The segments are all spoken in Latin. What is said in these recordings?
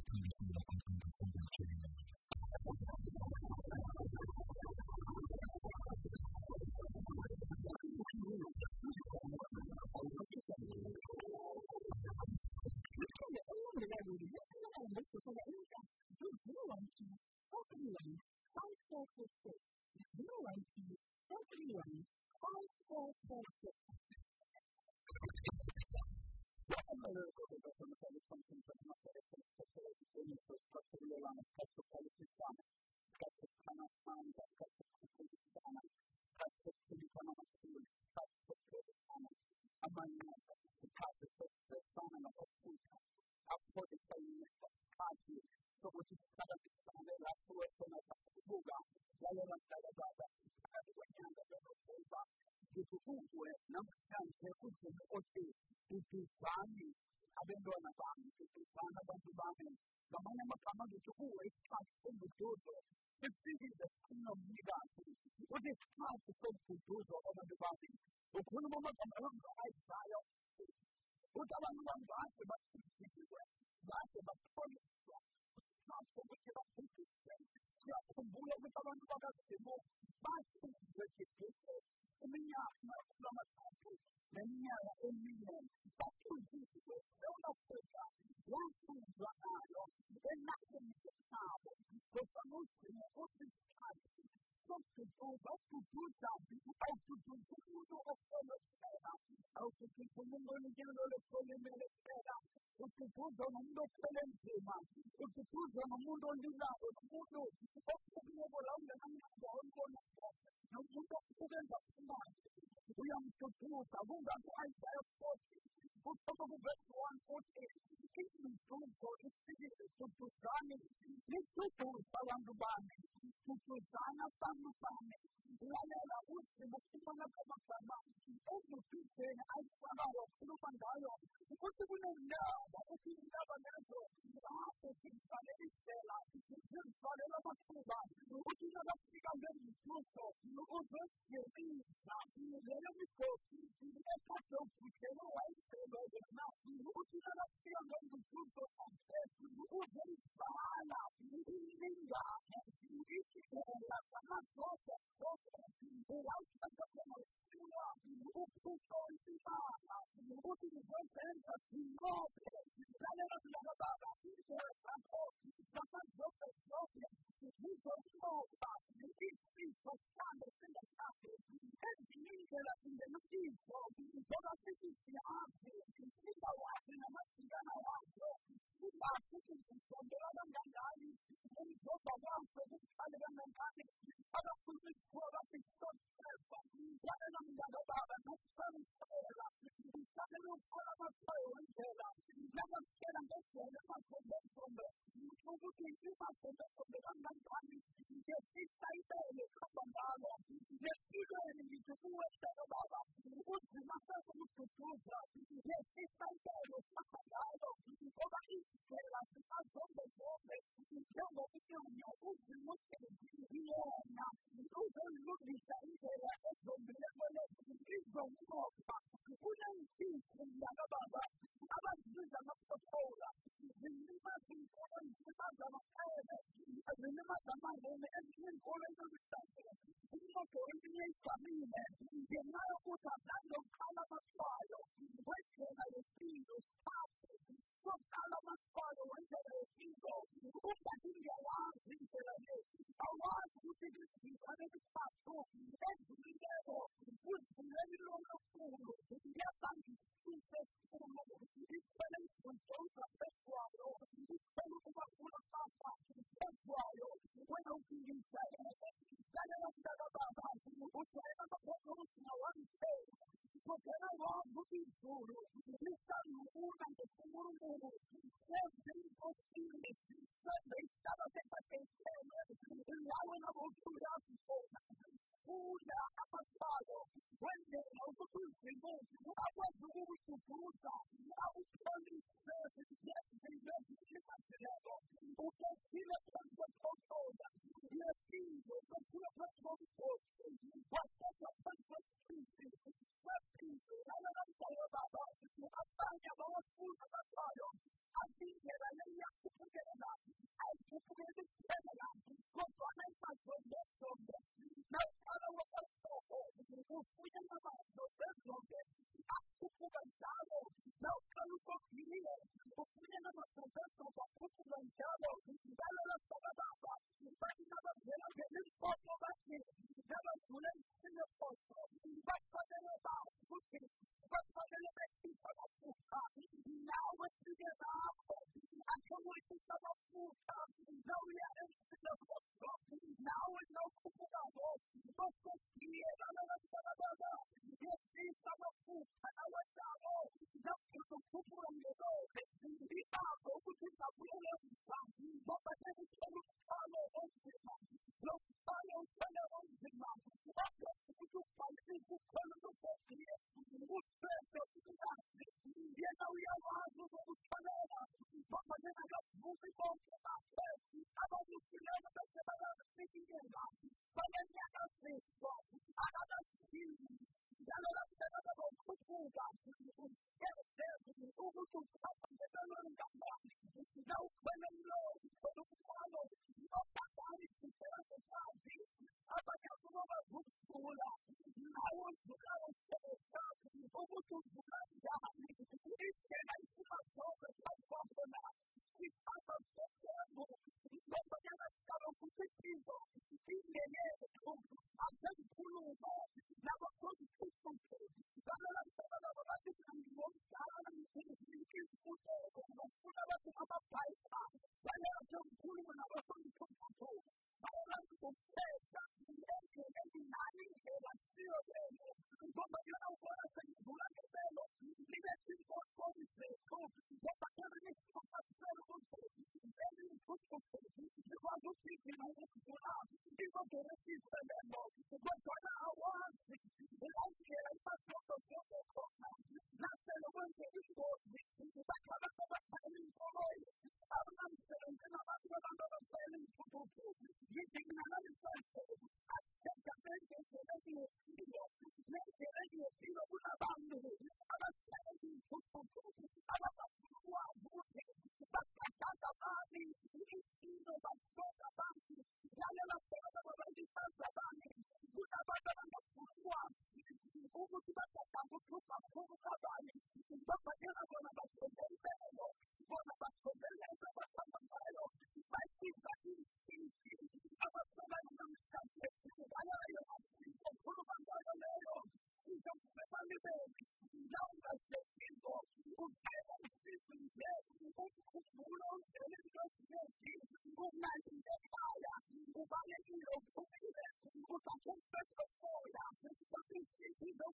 estinguersi la contemplazione del cielo. Thank you. Not only the government of the countries that not very successful in the structure of the land, that's a politics plan, that's a plan of plan, that's a politics plan, that's a economic plan, that's a politics plan, and my name is the practice of the sign of a people. I've put this in the next five years, so which is kind of the sign of last work when I was at the Google, I learned that about that's the kind of way I'm going to go back ngifufungue namhlanje kuzima othi ngidizane abentwana bami ngidizane abantu bami. Ngamanye amagama ngithi kuwe isikhathi senduduzo sifikile sinomnikazi uthi isikhathi senduduzo abantu bami. Ukhuluma amagama ayisaya uthi abantu bami bade bathithiwe bade bakholiswa snapso perché non tutti senti sia un buio che stava in ragazzino ma se perché tutto e mi ha la mattina la mia la mia ma tu dici questa è una fuga la fuga e nasce mi pensavo questa non è una fuga chose que Dieu va tout tout ça, au tout tout ce que nous restons le faire, au tout tout ce que nous regardons le problème le faire, au tout tout ce que nous problème au tout tout ce que nous olvidamos, au mundo, au problème volando en mundo, au mundo, no mundo problème personal. We are to do something that Isaiah 40, put some of verse 1 14, if you do so, it's to do something, if you do so, I want to buy kukuzana pamufane lalala usibu kumona kama kabani every Christian I somehow was through my dialogue. What do we know? That if you never measure, the heart of sin shall any fail. The sin shall never fall back. What do you know that speak of them in future? What does the mean? The enemy goes, the effort of the devil, why is the devil now? What do you know that speak of them in future? And death, who said it's Sahana, in Linda, and you eat it, and that's a much shorter, shorter, without such a thing as you are. 不出手一大，你不是你跟别人的情报，咱俩是两个大大金蛇山头，咱们有本有本，只是说不把一定是从大的身上大的，但是你觉得你的地球，我把自己起阿起，进到我身上，我起到了阿 Immer schütteln sich schon. Wir haben dann da einen, wenn ich so verwarmt bin, alle anderen gar nicht. Aber für mich wurde ich schon von allen anderen waren noch schon Fehler. Ich hatte nur voller Feuer Fehler. Lass uns kennen, das ist immer schon der Kunde. So wirklich immer schon das von den anderen gar nicht. Jetzt ist sein Bälle, kommt man da noch. Jetzt über in die Geburt der Baba. Unsere Masse ist eine Kultur. Jetzt ist sein Bälle, kommt man da noch. Aber ich Quella si fa sotto come diciamo che ogni uso inutile di Roma, uso inutile di Roma, e sommeliamo izomnqoba unentsisinyana baba abazibiza amapopola zilimaza inkolo zilimaza amaqele zilimaza amangene ezinye inkolo ezomihlazela imoto eminye ibhamile ngenxa yokuthi azange uqala amatshwayo wendlela yempilo sikhathi Sokağımız varlığında öğretildi. Ummetin yavaş zincirleri, Allah'ın kutucu zincirleri tatlı, ve zincirleri, bu zincirlerin onu kurdu. Yapan üstün ses kurdu. Lütfen kurtulsa fesuayo, lütfen kumasına kalma, fesuayo. When I see you say, that I am the Baba, who say, I'm the Baba, who say, Porque era nosso tesouro, e saiu uma vez por um mundo, sempre em confines, sempre estava sempre pensando, e lá eu não vou cuidar de toda. Fúria apassada, quando eu não vou consigo, a voz do muito cruza, a o plano instante, e as vidas que imaginando, o que tira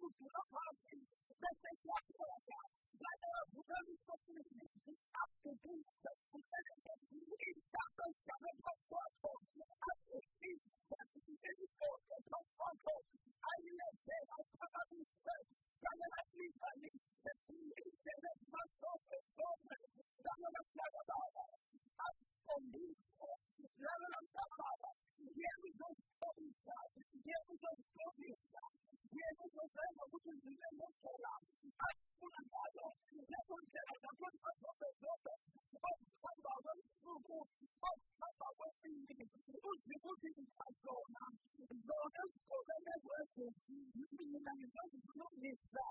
cultura fácil de ser creativa. La de la cultura de los cristianos activista, su presencia está pensada en los cuerpos, activista, misericordia, los cuerpos, hay una escena para mi ser, dame la misma lista, interés más sobre sobre, dame la clavada, haz con dulce, dame la tapada, y el Israel a muchos niveles de la expulsado. La soltera está puesta sobre todo. Mas quando a lei subo, mas quando a lei finir, os seguros da zona. Zona, como é negócio, minimizando os números da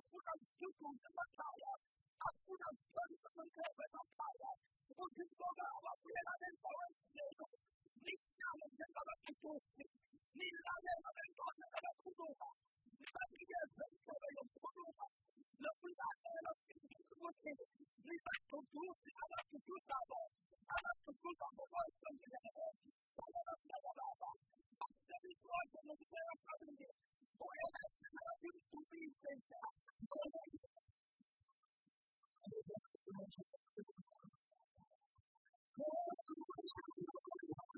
Africa is Thank you.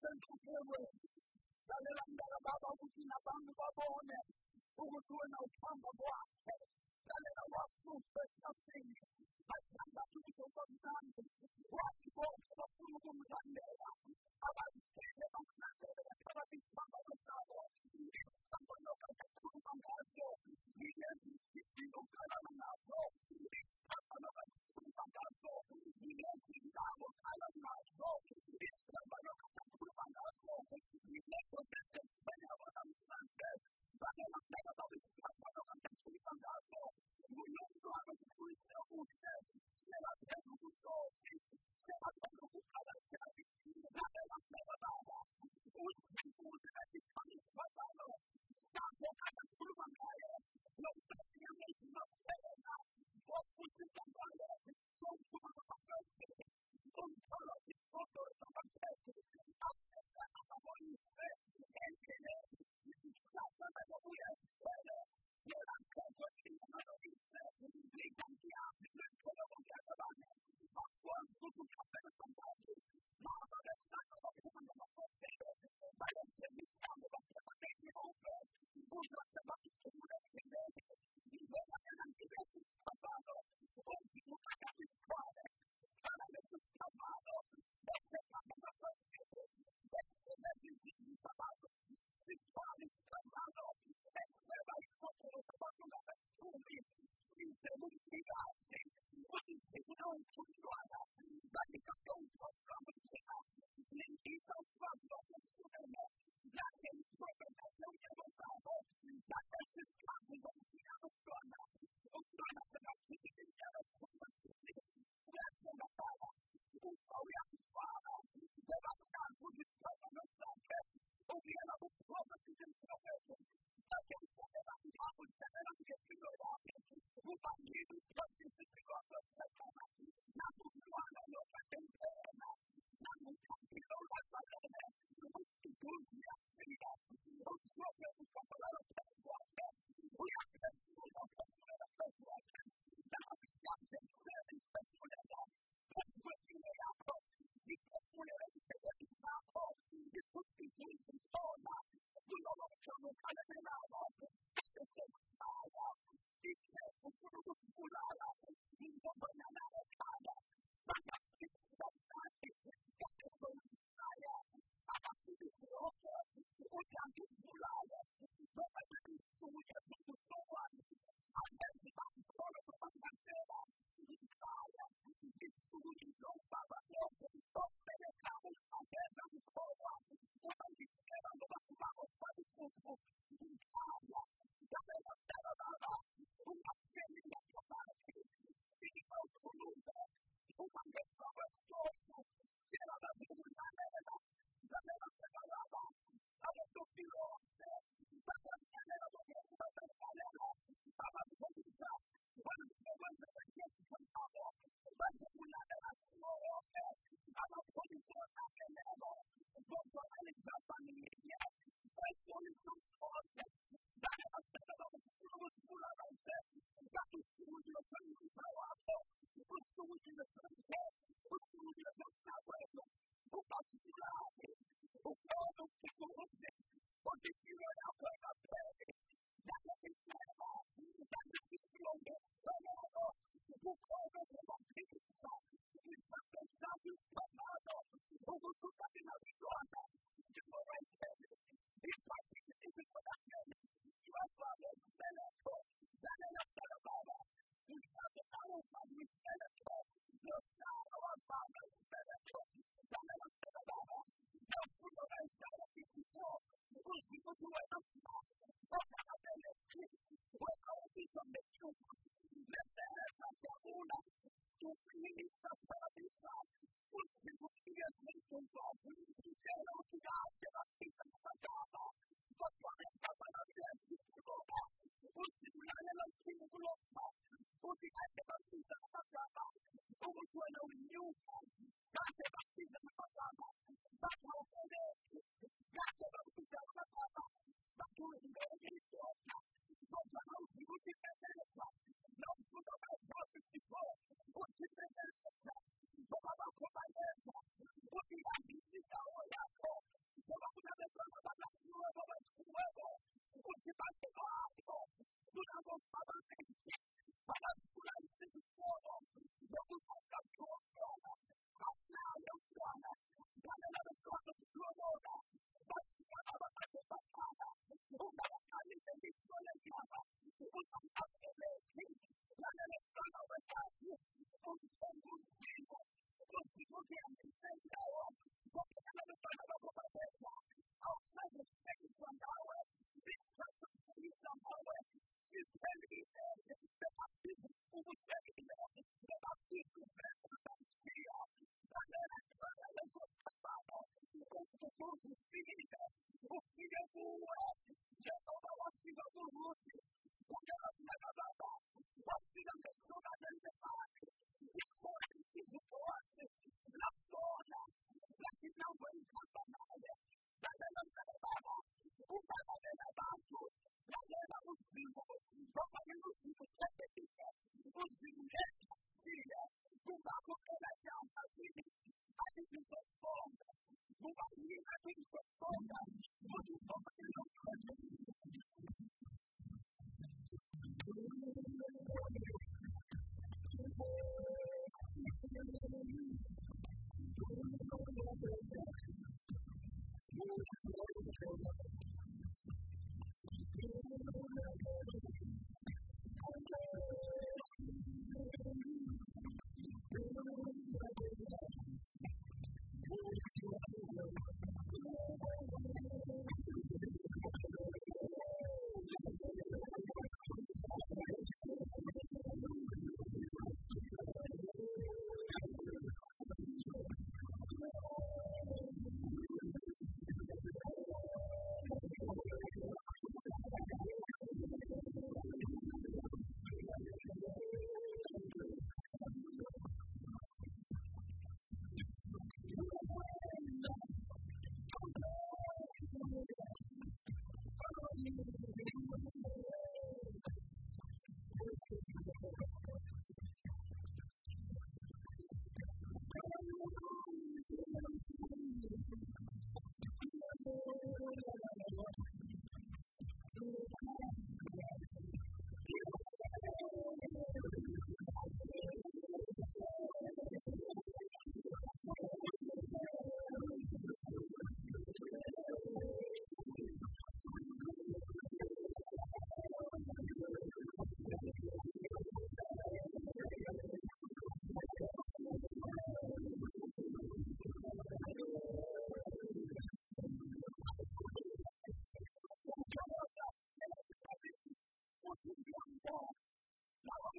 sense Thank you. Jesus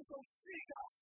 so speak up.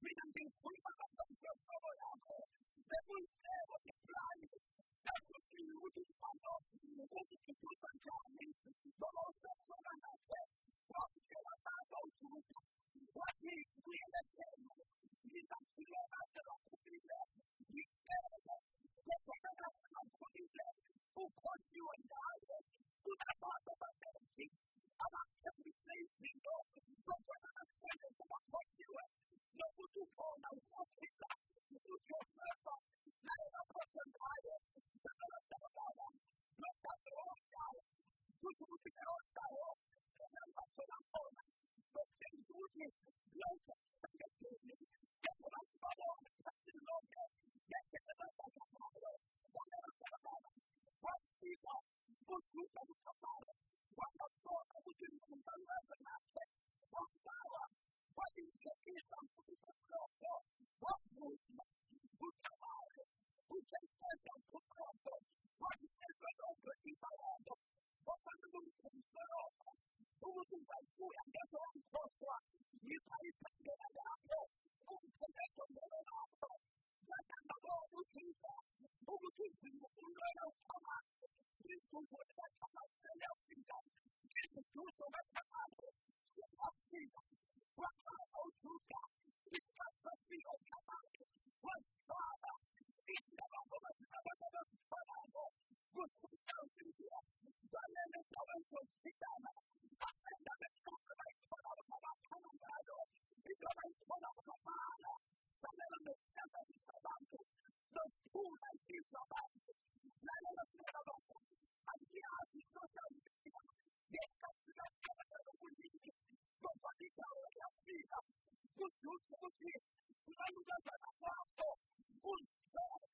freedom being 很骄傲，都不是在富养的时候说出来，你才才给他压迫，不才给他压迫，那干嘛要不听话？都不是听我应该要他妈，你中国人他妈是良心的，你是左手的他妈的，是良心的，我他妈都听话，你是他妈是有他妈的，我是他妈。gusto santo in Dio, donne le tue solitane, appena me scopre il colore ma la comandado, mi trova il colore ma mala, donne la mia scelta di sabato, non pura il tuo sabato, la mia sera dopo, andiamo i socialisti, riesco a tirare la mia cugina, non fatica la mia sfida, non giusto così, una luce sarà fatto, un solo,